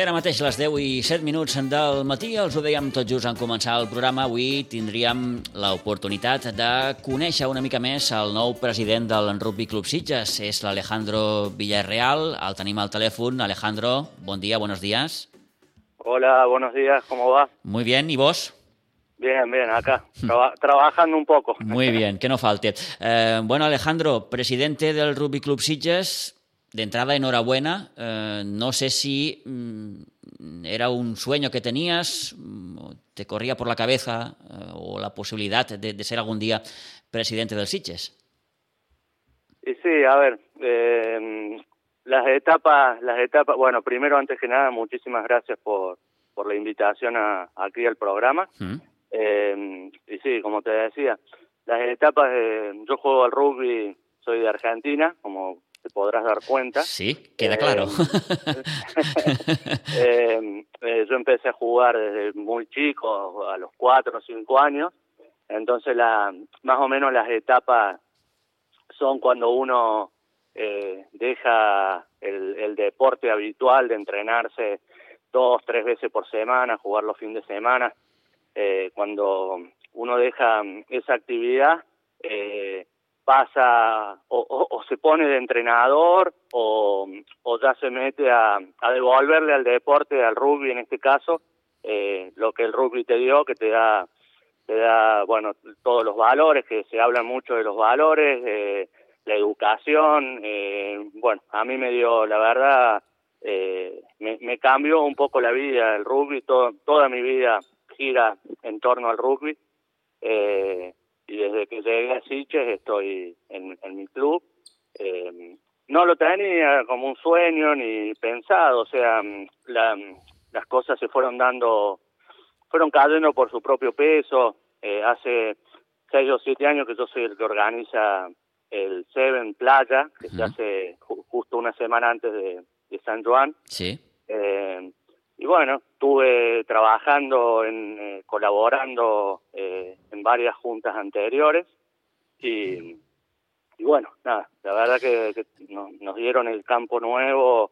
Bé, ara mateix les 10 i 7 minuts del matí, els ho dèiem tot just en començar el programa. Avui tindríem l'oportunitat de conèixer una mica més el nou president del Rugby Club Sitges. És l'Alejandro Villarreal. El tenim al telèfon. Alejandro, bon dia, buenos días. Hola, buenos días, ¿cómo va? Muy bien, ¿y vos? Bien, bien, acá, traba- trabajando un poco. Muy bien, que no falte. Eh, bueno, Alejandro, presidente del Rugby Club Sitges, de entrada enhorabuena. Eh, no sé si mm, era un sueño que tenías, mm, te corría por la cabeza eh, o la posibilidad de, de ser algún día presidente del Sitges. Y sí, a ver, eh, las etapas, las etapas, bueno, primero, antes que nada, muchísimas gracias por, por la invitación a, aquí al programa. Mm. Eh, y sí, como te decía, las etapas, yo juego al rugby, soy de Argentina, como te podrás dar cuenta. Sí, queda Eh, claro. Eh, eh, yo empecé a jugar desde muy chico, a los cuatro o cinco años, entonces la, más o menos las etapas son cuando uno eh, deja el, el deporte habitual de entrenarse dos, tres veces por semana, jugar los fines de semana, eh, cuando uno deja esa actividad, eh, pasa o, o- o se pone de entrenador o, o ya se mete a, a devolverle al deporte, al rugby en este caso, eh, lo que el rugby te dio, que te da, te da, bueno, todos los valores, que se habla mucho de los valores, eh, la educación, eh, bueno, a mí me dio, la verdad, eh, me, me cambió un poco la vida, el rugby, todo, toda mi vida gira en torno al rugby. Eh, y desde que llegué a Sitges estoy en, en mi club. Eh, no lo tenía como un sueño ni pensado, o sea, mm, la- las cosas se fueron dando, fueron cayendo por su propio peso. Eh, hace seis o siete años que yo soy el que organiza el Seven Playa, que se hace ju- justo una semana antes de, de San Juan. Sí. Eh, y bueno, estuve trabajando, en, eh, colaborando eh, en varias juntas anteriores y, y bueno, nada, la verdad que, nos dieron el campo nuevo,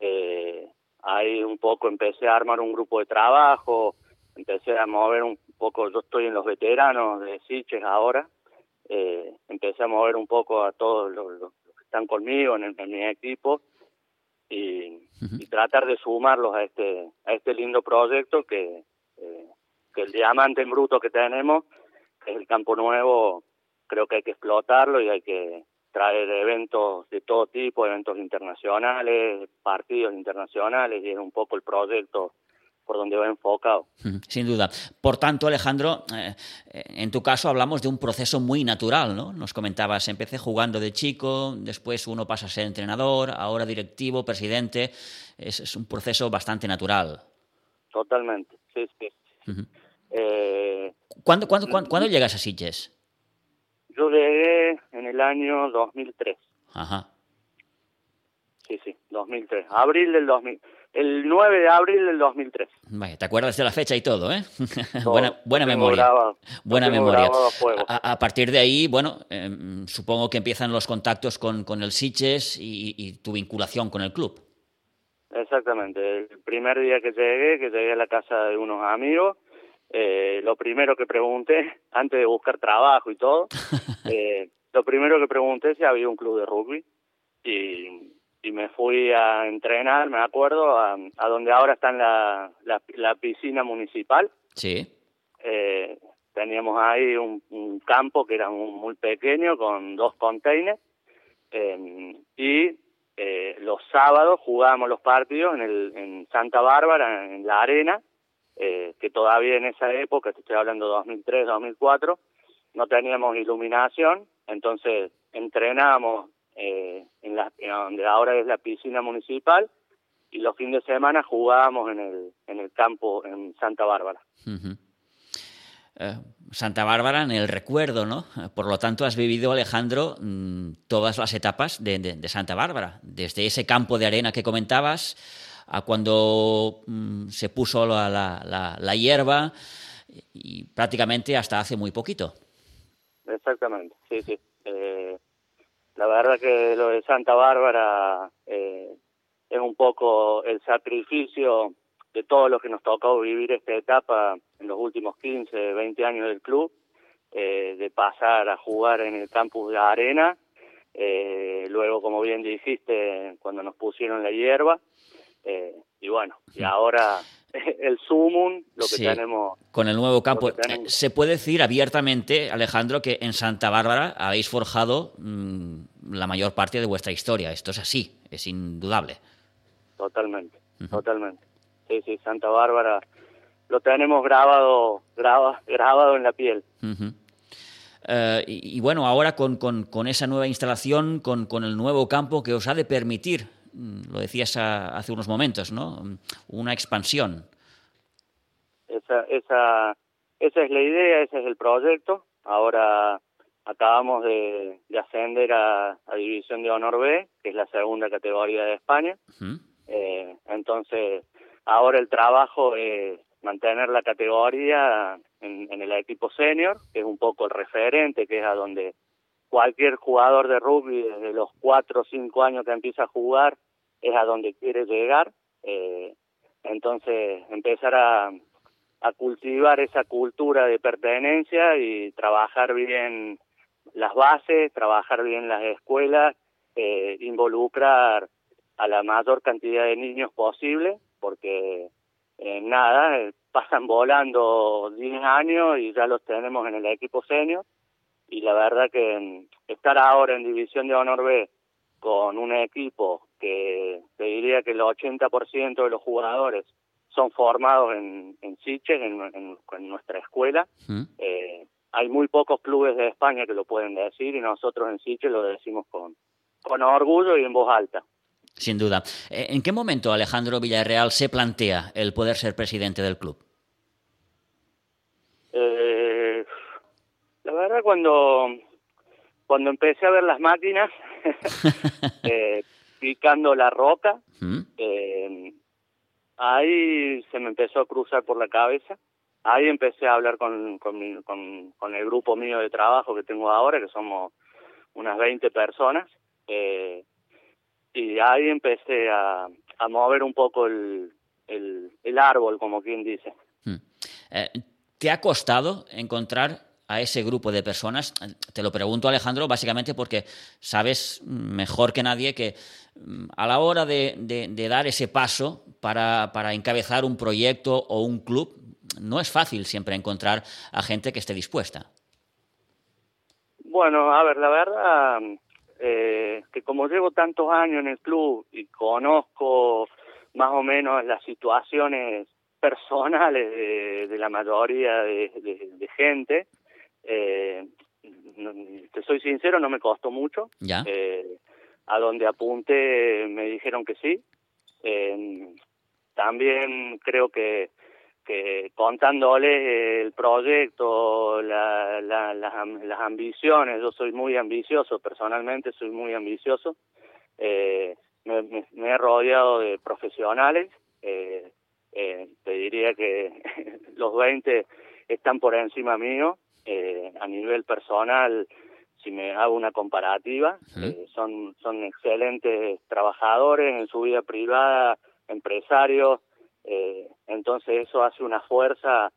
eh, ahí un poco empecé a armar un grupo de trabajo, empecé a mover un poco, yo estoy en los veteranos de Siches ahora, eh, empecé a mover un poco a todos los, los que están conmigo en, el- en mi equipo y, y tratar de sumarlos a este a este lindo proyecto que eh, que el diamante en bruto que tenemos que es el campo nuevo creo que hay que explotarlo y hay que traer eventos de todo tipo eventos internacionales partidos internacionales y es un poco el proyecto por donde va enfocado Sin duda. Por tanto, Alejandro, eh, en tu caso hablamos de un proceso muy natural, ¿no? Nos comentabas, empecé jugando de chico, después uno pasa a ser entrenador, ahora directivo, presidente. Es, es un proceso bastante natural. totalmente sí sí Ujú. eh, ¿Cuándo, cuándo, cuándo, cuándo llegas a Sitges? yo llegué en el año 2003 Ajá. Sí, sí, 2003. Abril del 2000. El 9 de abril del 2003. Vaya, te acuerdas de la fecha y todo, ¿eh? Buena buena memoria. grabado. Lo Buena memoria. a partir de ahí, bueno, eh, supongo que empiezan los contactos con, con el Sitges y, y tu vinculación con el club. Exactamente. El primer día que llegué, que llegué a la casa de unos amigos, eh, lo primero que pregunté, antes de buscar trabajo y todo, eh, lo primero que pregunté si había un club de rugby y, y me fui a entrenar, me acuerdo, a, a donde ahora está en la, la, la piscina municipal. Sí. eh, teníamos ahí un, un campo que era un- muy pequeño con dos containers eh, y eh, los sábados jugábamos los partidos en, el, en Santa Bárbara, en la arena, eh, que todavía en esa época, te estoy hablando 2003, 2004, no teníamos iluminación, entonces entrenábamos eh, en, la, en donde ahora es la piscina municipal y los fines de semana jugábamos en el, en el campo en Santa Bárbara. Eh, Santa Bárbara en el recuerdo, ¿no? Por lo tanto, has vivido, Alejandro, mm, todas las etapas de, de- de Santa Bárbara, desde ese campo de arena que comentabas a cuando mm, se puso la, la- la- la hierba y prácticamente hasta hace muy poquito. Exactamente, sí, sí. Eh, la verdad que lo de Santa Bárbara eh, es un poco el sacrificio de todo lo que nos tocó vivir esta etapa en los últimos 15, 20 años del club, eh, de pasar a jugar en el campus de arena, eh, luego, como bien dijiste, cuando nos pusieron la hierba, eh, y bueno, y ahora el sumum, lo que tenemos. Con el nuevo campo. Se puede decir abiertamente, Alejandro, que en Santa Bárbara habéis forjado mm, la mayor parte de vuestra historia. Esto es así, es indudable. Totalmente, totalmente. Sí, sí, Santa Bárbara lo tenemos grabado, grabado en la piel. Eh, y, bueno, ahora con, con, esa nueva instalación, con, con, el nuevo campo que os ha de permitir lo decías hace unos momentos, ¿no? Una expansión. Esa, esa, esa es la idea, ese es el proyecto. Ahora acabamos de, ascender a, División de Honor B, que es la segunda categoría de España. Eh, entonces, ahora el trabajo es mantener la categoría en, en, el equipo senior, que es un poco el referente, que es a donde cualquier jugador de rugby desde los cuatro o cinco años que empieza a jugar es a donde quiere llegar. Eh, entonces, empezar a, cultivar esa cultura de pertenencia y trabajar bien las bases, trabajar bien las escuelas, eh, involucrar a la mayor cantidad de niños posible, porque eh, nada, pasan volando 10 años y ya los tenemos en el equipo senior y la verdad que mm, estar ahora en División de Honor B con un equipo que te diría que el 80% de los jugadores son formados en, en Siches, en, nuestra escuela. Mm. Eh, hay muy pocos clubes de España que lo pueden decir y nosotros en Siches lo decimos con, con orgullo y en voz alta. Sin duda. Eh, ¿En qué momento Alejandro Villarreal se plantea el poder ser presidente del club? Eh, la verdad, cuando, cuando empecé a ver las máquinas, eh, picando la roca, eh, ahí se me empezó a cruzar por la cabeza. Ahí empecé a hablar con, con, con, el grupo mío de trabajo que tengo ahora, que somos unas 20 personas. Eh, y ahí empecé a, a mover un poco el, el, el árbol, como quien dice. Eh, ¿Te ha costado encontrar a ese grupo de personas? Te lo pregunto, Alejandro, básicamente porque sabes mejor que nadie que mm, a la hora de, dar ese paso para, para, encabezar un proyecto o un club, no es fácil siempre encontrar a gente que esté dispuesta. Bueno, a ver, la verdad eh, que como llevo tantos años en el club y conozco más o menos las situaciones personales de, la mayoría de gente, eh, te soy sincero, no me costó mucho. Eh, a donde apunté me dijeron que sí. Eh, también creo que, que contándoles el proyecto, la, las, ambiciones, yo soy muy ambicioso, personalmente soy muy ambicioso. Eh, me, me, he rodeado de profesionales. Eh, eh, te diría que los 20 están por encima mío eh, a nivel personal, si me hago una comparativa, eh, son, son excelentes trabajadores en su vida privada, empresarios, eh, entonces eso hace una fuerza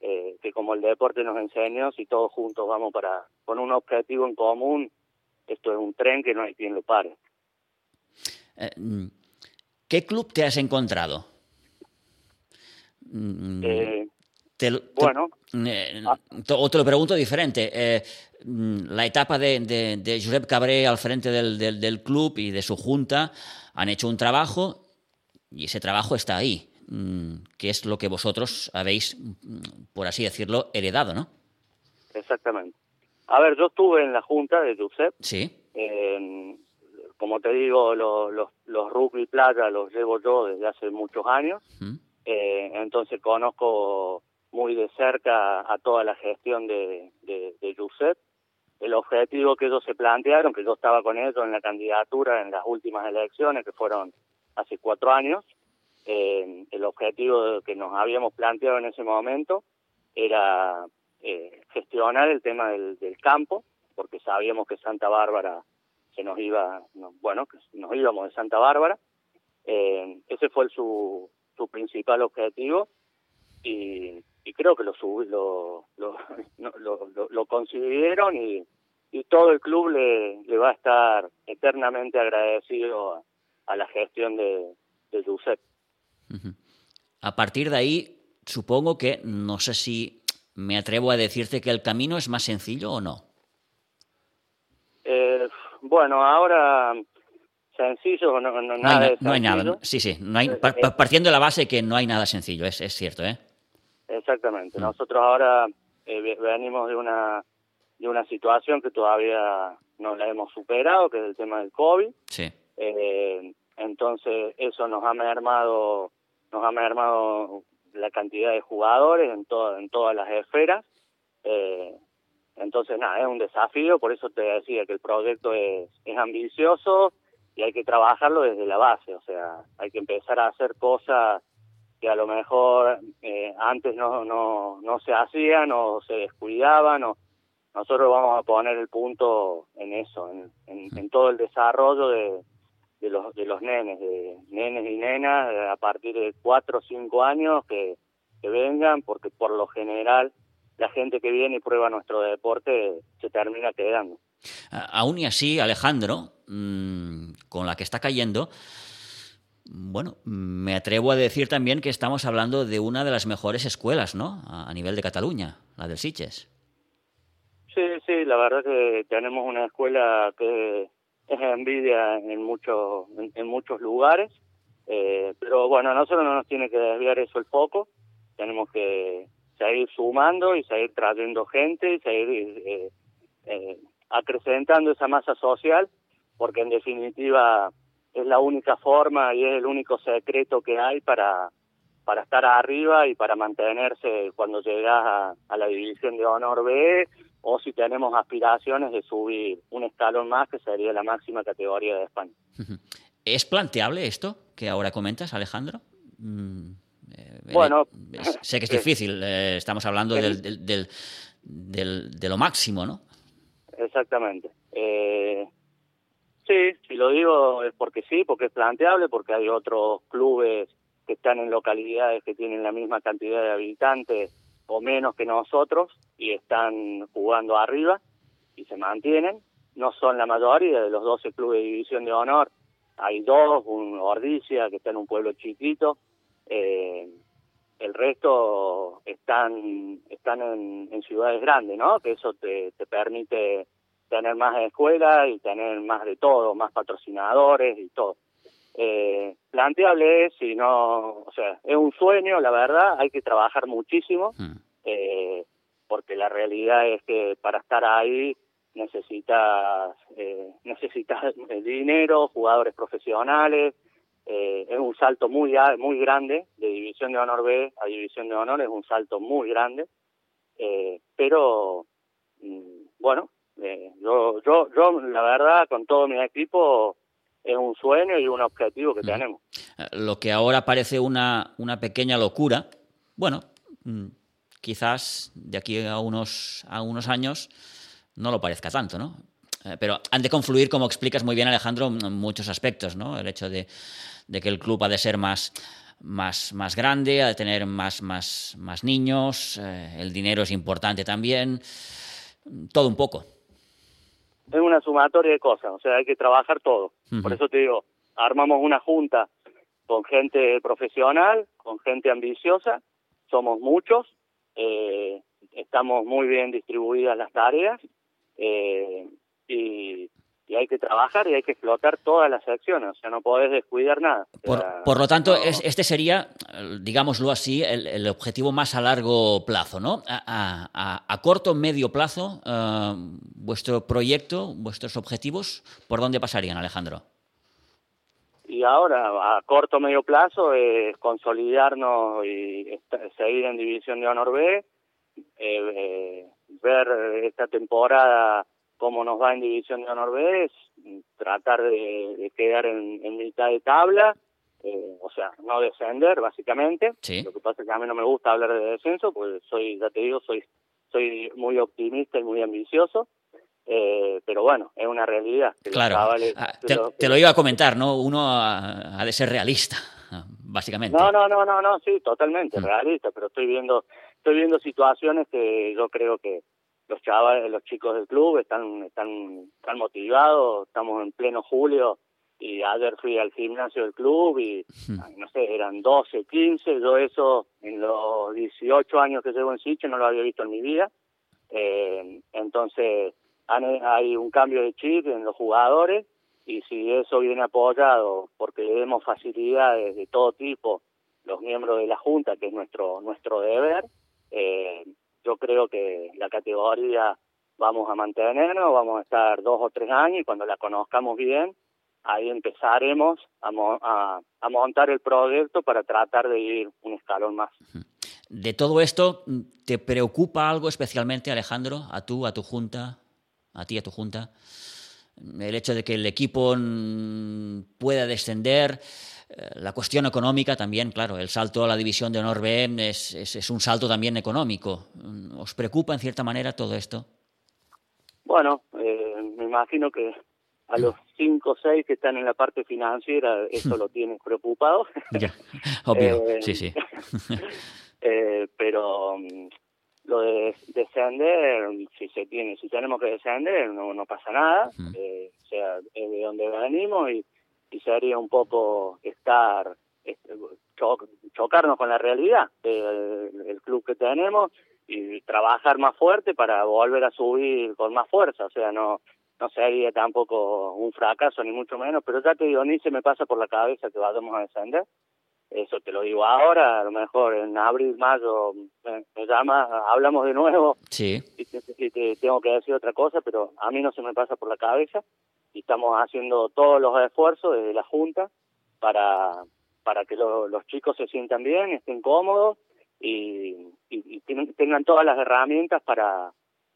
que como el deporte nos enseña, si todos juntos vamos para con un objetivo en común, esto es un tren que no hay quien lo pare. ¿Qué club te has encontrado? Eh, bueno. Eh, o te lo pregunto diferente. Eh, mm, la etapa de, de, Josep Cabré al frente del, del, club y de su junta han hecho un trabajo y ese trabajo está ahí, mm, que es lo que vosotros habéis, mm, por así decirlo, heredado, ¿no? Exactamente. A ver, yo estuve en la junta de Josep. Sí. como te digo, los, los, los rugby playa los llevo yo desde hace muchos años. Eh, entonces conozco muy de cerca a toda la gestión de, de, de El objetivo que ellos se plantearon, que yo estaba con ellos en la candidatura en las últimas elecciones, que fueron hace cuatro años, eh, el objetivo que nos habíamos planteado en ese momento era eh, gestionar el tema del, del, campo, porque sabíamos que Santa Bárbara se nos iba, bueno, que nos íbamos de Santa Bárbara, Eh, ese fue su, su principal objetivo y, creo que lo, lo, lo, lo, consiguieron y, y, todo el club le, le va a estar eternamente agradecido a, la gestión de, de Josep. A partir de ahí, supongo que, no sé si me atrevo a decirte que el camino es más sencillo o no. Eh, bueno, ahora sencillo, no, no, nada no hay, nada, sí, sí, no hay, partiendo de la base que no hay nada sencillo, es, es cierto, ¿eh? Exactamente, mm. nosotros ahora venimos de una, de una situación que todavía no la hemos superado, que es el tema del COVID. Sí. entonces, eso nos ha mermado, nos ha mermado la cantidad de jugadores en, en todas las esferas. Eh, entonces, nada, es un desafío, por eso te decía que el proyecto es, es ambicioso y hay que trabajarlo desde la base, o sea, hay que empezar a hacer cosas que a lo mejor eh, antes no, no, no se hacían o se descuidaban o nosotros vamos a poner el punto en eso, en, en, todo el desarrollo de, de los de los nenes, de nenes y nenas a partir de cuatro o cinco años que, que vengan, porque por lo general la gente que viene y prueba nuestro deporte se termina quedando. Aún y así, Alejandro, mm, con la que está cayendo, bueno, me atrevo a decir también que estamos hablando de una de las mejores escuelas, ¿no? A nivel de Cataluña, la del Siches. Sí, sí, la verdad que tenemos una escuela que es envidia en muchos en, muchos lugares, eh, pero bueno, a nosotros no nos tiene que desviar eso el foco, tenemos que seguir sumando y seguir trayendo gente y seguir eh, eh, acrecentando esa masa social, porque en definitiva es la única forma y es el único secreto que hay para, para estar arriba y para mantenerse cuando llegas a, la división de honor B o si tenemos aspiraciones de subir un escalón más que sería la máxima categoría de España. ¿Es planteable esto que ahora comentas, Alejandro? Mm, eh, bueno, sé que es difícil, eh, estamos hablando del, del, del, de lo máximo, ¿no? Exactamente. Eh, sí, si lo digo es porque sí, porque es planteable, porque hay otros clubes que están en localidades que tienen la misma cantidad de habitantes o menos que nosotros y están jugando arriba y se mantienen. No son la mayoría de los 12 clubes de división de honor. Hay dos, un Ordicia que está en un pueblo chiquito, eh, el resto están están en, ciudades grandes, ¿no? Que eso te, te permite tener más escuelas y tener más de todo, más patrocinadores y todo. Eh, planteable es, si no, o sea, es un sueño, la verdad, hay que trabajar muchísimo, hmm. eh, porque la realidad es que para estar ahí necesitas, eh, necesitas dinero, jugadores profesionales, eh, es un salto muy muy grande de división de honor B a división de honor es un salto muy grande eh, pero mm, bueno eh, yo yo yo la verdad con todo mi equipo es un sueño y un objetivo que mm. tenemos lo que ahora parece una una pequeña locura bueno mm, quizás de aquí a unos a unos años no lo parezca tanto no pero han de confluir, como explicas muy bien, Alejandro, muchos aspectos, ¿no? El hecho de, de que el club ha de ser más, más, más grande, ha de tener más, más, más niños, eh, el dinero es importante también, todo un poco. Es una sumatoria de cosas, o sea, hay que trabajar todo. Por eso te digo, armamos una junta con gente profesional, con gente ambiciosa, somos muchos, eh, estamos muy bien distribuidas las tareas eh, y, y hay que trabajar y hay que explotar todas las acciones, o sea, no podés descuidar nada. Por, lo tanto, este sería, digámoslo así, el, objetivo más a largo plazo, ¿no? A, a, corto, medio plazo, eh, vuestro proyecto, vuestros objetivos, ¿por dónde pasarían, Alejandro? Y ahora, a corto, medio plazo, es consolidarnos y seguir en División de Honor B, eh, eh, ver esta temporada cómo nos va en División de Honor B, tratar de, quedar en, mitad de tabla, eh, o sea, no descender básicamente. Lo que pasa es que a mí no me gusta hablar de descenso, pues soy, ya te digo, soy, soy muy optimista y muy ambicioso. Eh, pero bueno, es una realidad. claro, ah, te, lo iba a comentar, ¿no? Uno ha, de ser realista, básicamente. No, no, no, no, no, sí, totalmente mm. realista, pero estoy viendo, estoy viendo situaciones que yo creo que los chavales, los chicos del club están, están, están motivados, estamos en pleno julio y ayer fui al gimnasio del club y no sé, eran 12, 15, yo eso en los 18 años que llevo en Siche no lo había visto en mi vida, eh, entonces hay un cambio de chip en los jugadores y si eso viene apoyado porque le demos facilidades de todo tipo los miembros de la Junta, que es nuestro, nuestro deber, eh, yo creo que la categoría vamos a mantenernos, vamos a estar dos o tres años y cuando la conozcamos bien, ahí empezaremos a, a, montar el proyecto para tratar de ir un escalón más. De todo esto, ¿te preocupa algo especialmente, Alejandro, a tú, a tu junta, a ti, a tu junta? El hecho de que el equipo pueda descender, eh, la cuestión económica también, claro, el salto a la división de honor B es, es, un salto también económico. ¿Os preocupa en cierta manera todo esto? Bueno, eh, me imagino que a los cinco o seis que están en la parte financiera eso lo tienen preocupado. obvio, eh, sí, sí. pero mm, lo de descender, si se tiene, si tenemos que descender, no, no pasa nada. o sea, es de donde venimos y y sería un poco estar este, chocarnos con la realidad del, club que tenemos y trabajar más fuerte para volver a subir con más fuerza, o sea, no no sería tampoco un fracaso ni mucho menos, pero ya te digo, ni se me pasa por la cabeza que vayamos a descender, eso te lo digo ahora, a lo mejor en abril, mayo me, llama, hablamos de nuevo. Sí. y, te, tengo que decir otra cosa, pero a mí no se me pasa por la cabeza. Y estamos haciendo todos los esfuerzos desde la Junta para, para que los chicos se sientan bien, estén cómodos y, y, tengan todas las herramientas para,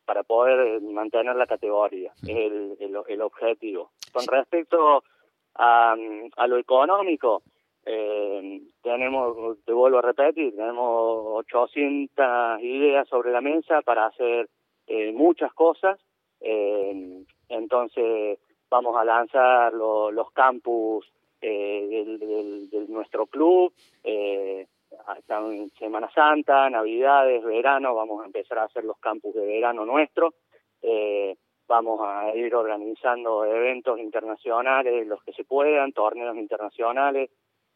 para poder mantener la categoría, es el, el, objetivo. Con respecto a, a lo económico, eh, tenemos, te vuelvo a repetir, tenemos 800 ideas sobre la mesa para hacer eh, muchas cosas, eh, entonces vamos a lanzar los campus eh, de nuestro club, eh, en Semana Santa, Navidades, verano, vamos a empezar a hacer los campus de verano nuestro, vamos a ir organizando eventos internacionales, los que se puedan, torneos internacionales,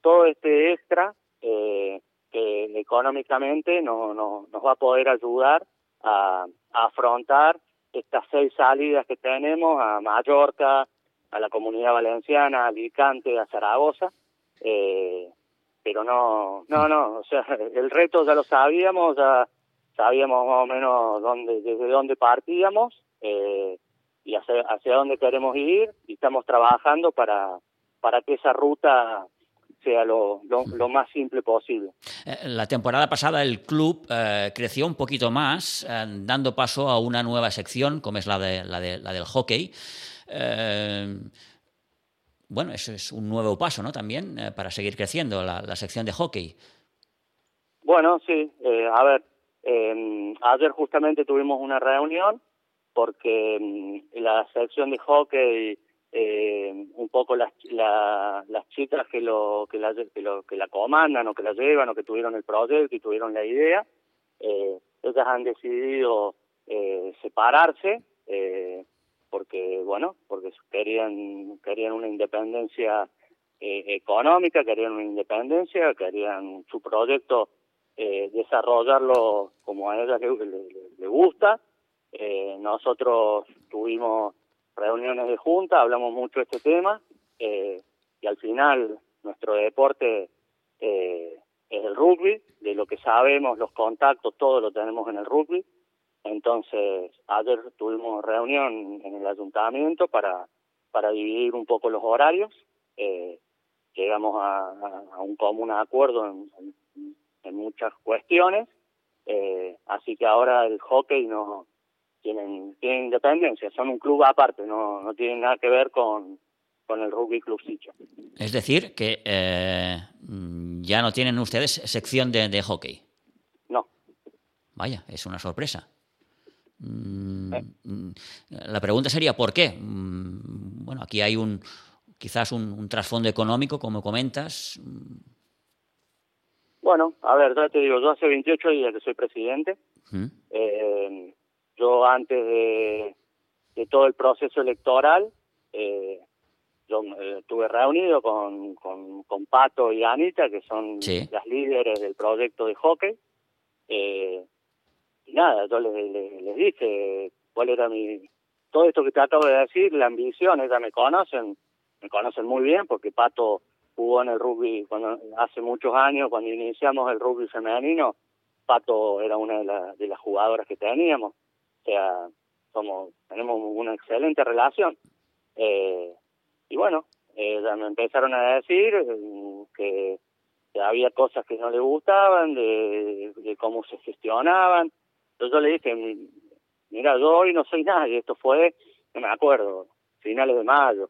todo este extra eh, que económicamente no, no, nos va a poder ayudar a afrontar estas seis salidas que tenemos a Mallorca, a la Comunidad Valenciana, a Alicante, a Zaragoza, eh, pero no, no, no, o sea, el reto ya lo sabíamos, ya sabíamos más o menos dónde, desde dónde partíamos eh, y hacia, hacia dónde queremos ir y estamos trabajando para, para que esa ruta sea lo, lo, más simple posible. Eh, la temporada pasada el club eh, creció un poquito más, eh, dando paso a una nueva sección, como es la, de, la, de, la del hockey. bueno, eso es un nuevo paso, ¿no? También para seguir creciendo la, la, sección de hockey. Bueno, sí. a ver, em, ayer justamente tuvimos una reunión porque em, la sección de hockey eh, un poco las, las chicas que lo, que, la, que, lo, que la comandan o que la llevan o que tuvieron el proyecto y tuvieron la idea, eh, ellas han decidido eh, separarse eh, porque, bueno, porque querían, querían una independencia eh, económica, querían una independencia, querían su proyecto eh, desarrollarlo como a ellas le, le, le gusta. Nosotros tuvimos reuniones de junta, hablamos mucho de este tema eh, y al final nuestro deporte eh, es el rugby, de lo que sabemos, los contactos, todo lo tenemos en el rugby. Entonces, ayer tuvimos reunión en el ayuntamiento para, para dividir un poco los horarios. Eh, llegamos a, un común acuerdo en, en, muchas cuestiones. Eh, así que ahora el hockey no, tienen, tienen independencia, son un club aparte, no, no tienen nada que ver con, con el Rugby Club Sicho. Es decir, que eh, ya no tienen ustedes sección de, de, hockey. No. Vaya, es una sorpresa. Mm, Mm, mm, la pregunta sería ¿por qué? Mm, bueno, aquí hay un quizás un, trasfondo económico, como comentas. Bueno, a ver, ya te digo, yo hace 28 días que soy presidente. Eh, yo antes de, todo el proceso electoral, eh, yo estuve reunido con, con, Pato y Anita, que son las líderes del proyecto de hockey. Eh, y nada, yo les, dije cuál era mi... Todo esto que te acabo de decir, la ambición, ellas me conocen, me conocen muy bien porque Pato jugó en el rugby cuando hace muchos años, cuando iniciamos el rugby femenino, Pato era una de, de las jugadoras que teníamos. O sea, somos, tenemos una excelente relación. Eh, y bueno, eh, me empezaron a decir eh, que, había cosas que no le gustaban, de, de cómo se gestionaban. Entonces yo le dije, mira, yo hoy no soy nadie, esto fue, no me acuerdo, finales de mayo.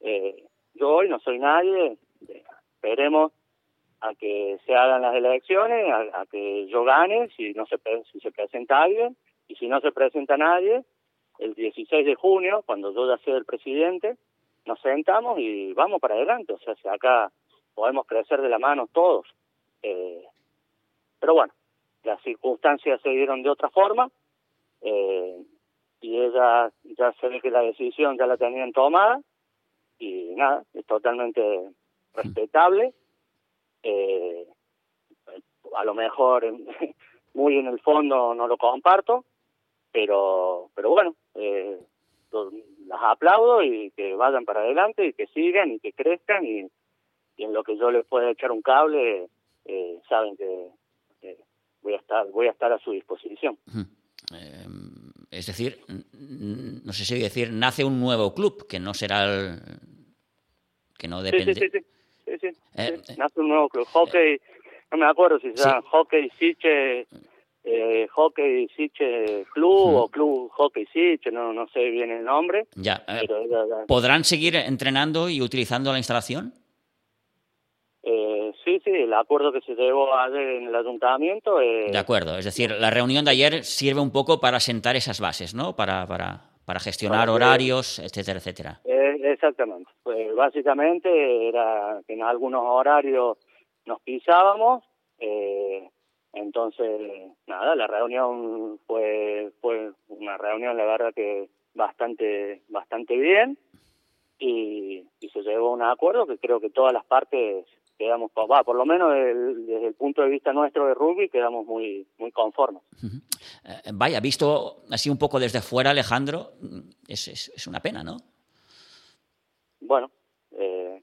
Eh, yo hoy no soy nadie, esperemos a que se hagan las elecciones, a, que yo gane, si no se si se presenta alguien, y si no se presenta nadie, el 16 de junio, cuando yo ya sea el presidente, nos sentamos y vamos para adelante. O sea, si acá podemos crecer de la mano todos. Eh, pero bueno, las circunstancias se dieron de otra forma eh, y ella ya se ve que la decisión ya la tenían tomada y nada, es totalmente respetable. Eh, a lo mejor muy en el fondo no lo comparto, pero pero bueno, eh, las aplaudo y que vayan para adelante y que sigan y que crezcan y, en lo que yo les pueda echar un cable eh, saben que voy a estar voy a estar a su disposición. Eh, es decir no sé si decir nace un nuevo club que no será el que no depende. sí, sí, sí, eh, nace un nuevo club hockey no me acuerdo si se llama hockey Siche eh, Hockey Siche Club o Club Hockey Siche, no, no sé bien el nombre. Ya. Eh, ¿Podrán seguir entrenando y utilizando la instalación? Eh, sí, sí, el acuerdo que se llevó ayer en el ayuntamiento. de acuerdo, es decir, la reunión de ayer sirve un poco para sentar esas bases, ¿no? Para, para, para gestionar horarios, etcétera, etcétera. exactamente. Pues básicamente era que en algunos horarios nos pisábamos. Eh, entonces, nada, la reunión fue fue una reunión, la verdad que bastante bastante bien y, se llegó a un acuerdo que creo que todas las partes quedamos, va, por lo menos desde el punto de vista nuestro de rugby, quedamos muy muy conformes. Eh, vaya, visto así un poco desde fuera, Alejandro, es, es, una pena, ¿no? Bueno, eh,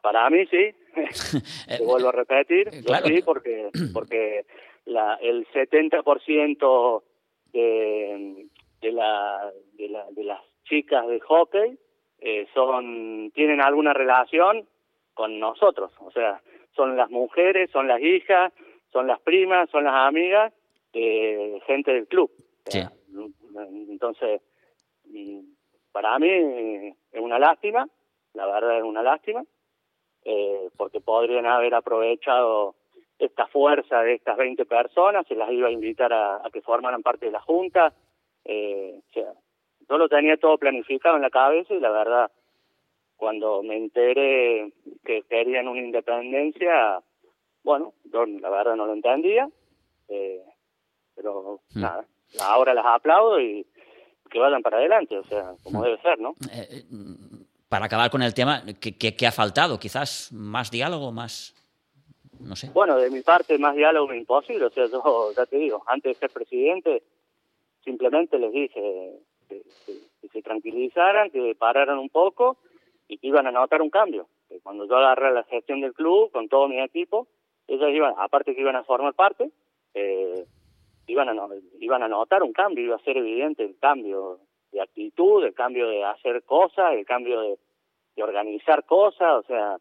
para mí sí, te vuelvo a repetir, sí, porque, porque la, el 70% de, de, la, de, la, de las chicas de hockey eh, son tienen alguna relación con nosotros, o sea, son las mujeres, son las hijas, son las primas, son las amigas de gente del club. Entonces, mm, para mí es una lástima, la verdad es una lástima, eh, porque podrían haber aprovechado esta fuerza de estas 20 personas, se las iba a invitar a, que formaran parte de la Junta. Eh, o sea, yo lo tenía todo planificado en la cabeza y la verdad, cuando me enteré que querían una independencia, bueno, yo la verdad no lo entendía, eh, pero hmm. nada, ahora las aplaudo y que vayan para adelante, o sea, como hmm. debe ser, ¿no? Eh, para acabar con el tema, ¿qué, ha faltado? Quizás más diálogo, más... No sé. Bueno, de mi parte, más diálogo imposible. O sea, yo ya te digo, antes de ser presidente, simplemente les dije que, se tranquilizaran, que pararan un poco y que iban a notar un cambio. Que cuando yo agarré la gestión del club con todo mi equipo, ellos iban, aparte que iban a formar parte, eh, iban, a, iban a notar un cambio, iba a ser evidente el cambio de actitud, el cambio de hacer cosas, el cambio de, de organizar cosas, o sea,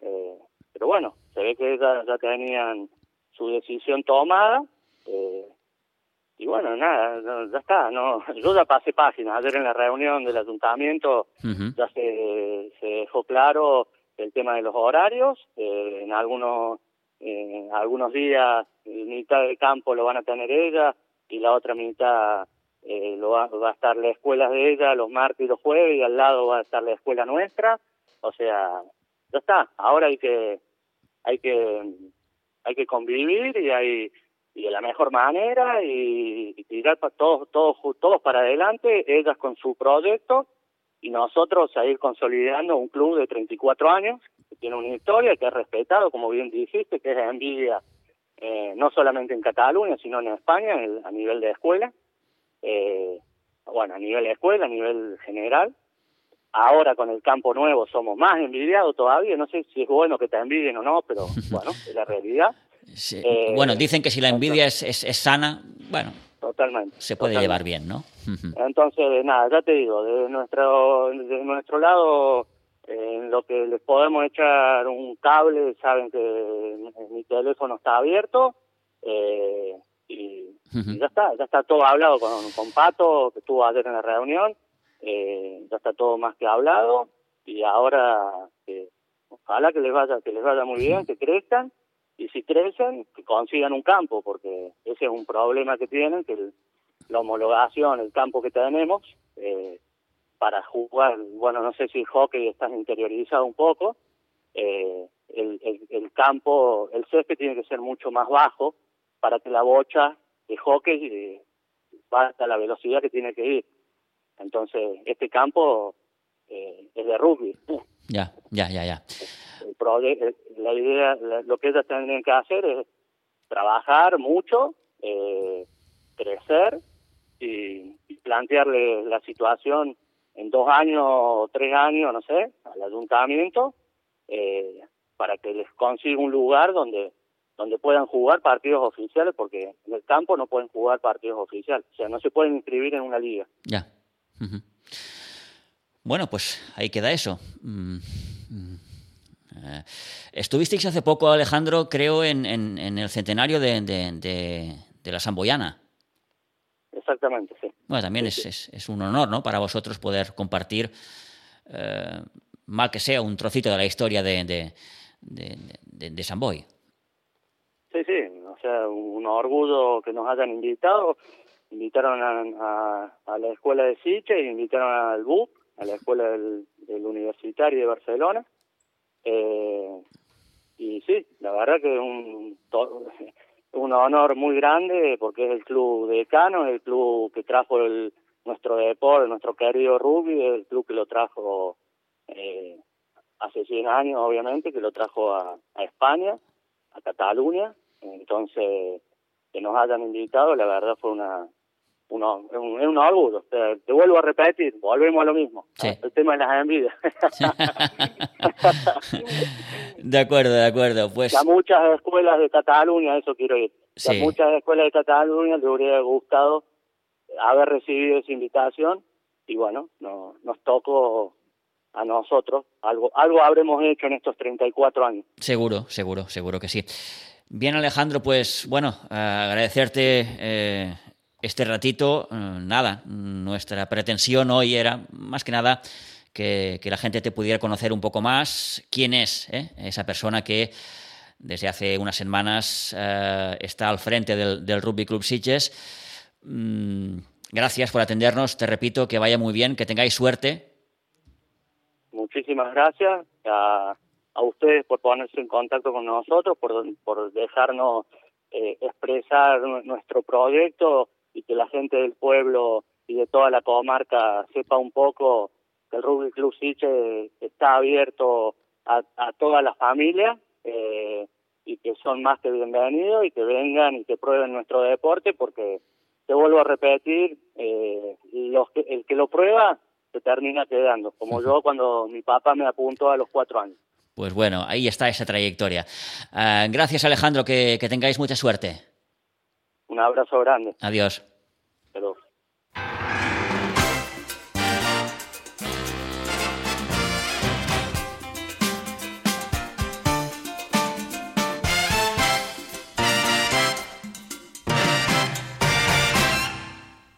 eh, pero bueno, se ve que ya, ya tenían su decisión tomada, eh, y bueno, nada, ya está, no, yo ya pasé páginas, ayer en la reunión del ayuntamiento ya se, se dejó claro el tema de los horarios, eh, en algunos, eh, algunos días, en mitad del campo lo van a tener ellas, y la otra mitad eh, lo va, va, a estar la escuela de ella los martes y los jueves y al lado va a estar la escuela nuestra. O sea, ya está. Ahora hay que hay que hay que convivir y hay y de la mejor manera y, tirar para todos todos todos para adelante ellas con su proyecto y nosotros a ir consolidando un club de 34 años que tiene una historia que es respetado como bien dijiste que es envidia eh, no solamente en Cataluña sino en España a nivel de escuela eh, bueno a nivel de escuela a nivel general Ahora con el campo nuevo somos más envidiados todavía. No sé si es bueno que te envidien o no, pero bueno, es la realidad. Eh, bueno, dicen que si la envidia es, es, sana, bueno, totalmente, se puede llevar bien, ¿no? Entonces, nada, ya te digo, de nuestro, de nuestro lado, en lo que les podemos echar un cable, saben que mi teléfono está abierto eh, y, ya está, ya está todo hablado con, con Pato, que estuvo ayer en la reunión eh, ya está todo más que hablado y ahora eh, ojalá que les vaya que les vaya muy bien, que crezcan y si crecen que consigan un campo porque ese es un problema que tienen que la homologación, el campo que tenemos eh, para jugar, bueno no sé si el hockey está interiorizado un poco, eh, el, el, el campo, el césped tiene que ser mucho más bajo para que la bocha de hockey eh, vaya a la velocidad que tiene que ir entonces, este campo eh, es de rugby. Ya, ya, ya, ya. la idea, lo que ellas tienen que hacer es trabajar mucho, eh, crecer y, plantearle la situación en dos años o tres años, no sé, al ayuntamiento, eh, para que les consiga un lugar donde donde puedan jugar partidos oficiales, porque en el campo no pueden jugar partidos oficiales, o sea, no se pueden inscribir en una liga. Ya. Bueno, pues ahí queda eso. Mm, mm. Eh, estuvisteis hace poco, Alejandro, creo, en, en, el centenario de, de, la Samboyana. Exactamente, sí. Bueno, también es, es, un honor, ¿no? Para vosotros poder compartir, eh, mal que sea, un trocito de la historia de, de, de, de Samboy. Sí, sí, o sea, un orgullo que nos hayan invitado invitaron a, a, la escuela de Siche invitaron al BUP, a la escuela del, Universitario de Barcelona. Eh, y sí, la verdad que es un, un honor muy grande porque es el club decano, el club que trajo el, nuestro deporte, nuestro querido rugby, el club que lo trajo eh, hace 100 años, obviamente, que lo trajo a, a España, a Cataluña. Entonces, que nos hayan invitado, la verdad fue una, uno, un, un orgullo. Te, te, vuelvo a repetir, volvemos a lo mismo. El tema de las envidias. de acuerdo, de acuerdo. Pues... A muchas escuelas de Cataluña, eso quiero ir. A muchas escuelas de Cataluña les hubiera gustado haber recibido esa invitación y bueno, no, nos tocó a nosotros. Algo, algo habremos hecho en estos 34 años. Seguro, seguro, seguro que sí. Bien, Alejandro, pues bueno, agradecerte eh, este ratito, eh, nada, nuestra pretensión hoy era más que nada que, la gente te pudiera conocer un poco más quién es eh? esa persona que desde hace unas semanas está al frente del, Rugby Club Sitges. Mm, gracias por atendernos, te repito, que vaya muy bien, que tengáis suerte. Muchísimas gracias a, ustedes por ponerse en contacto con nosotros, por, por dejarnos expresar nuestro proyecto y que la gente del pueblo y de toda la comarca sepa un poco que el Rugby Club Siche está abierto a, a todas las familias eh, y que son más que bienvenidos y que vengan y que prueben nuestro deporte porque te vuelvo a repetir eh, los que, el que lo prueba se termina quedando como yo cuando mi papá me apuntó a los cuatro años pues bueno ahí está esa trayectoria uh, gracias Alejandro que, que tengáis mucha suerte un abrazo grande. Adiós. Adiós.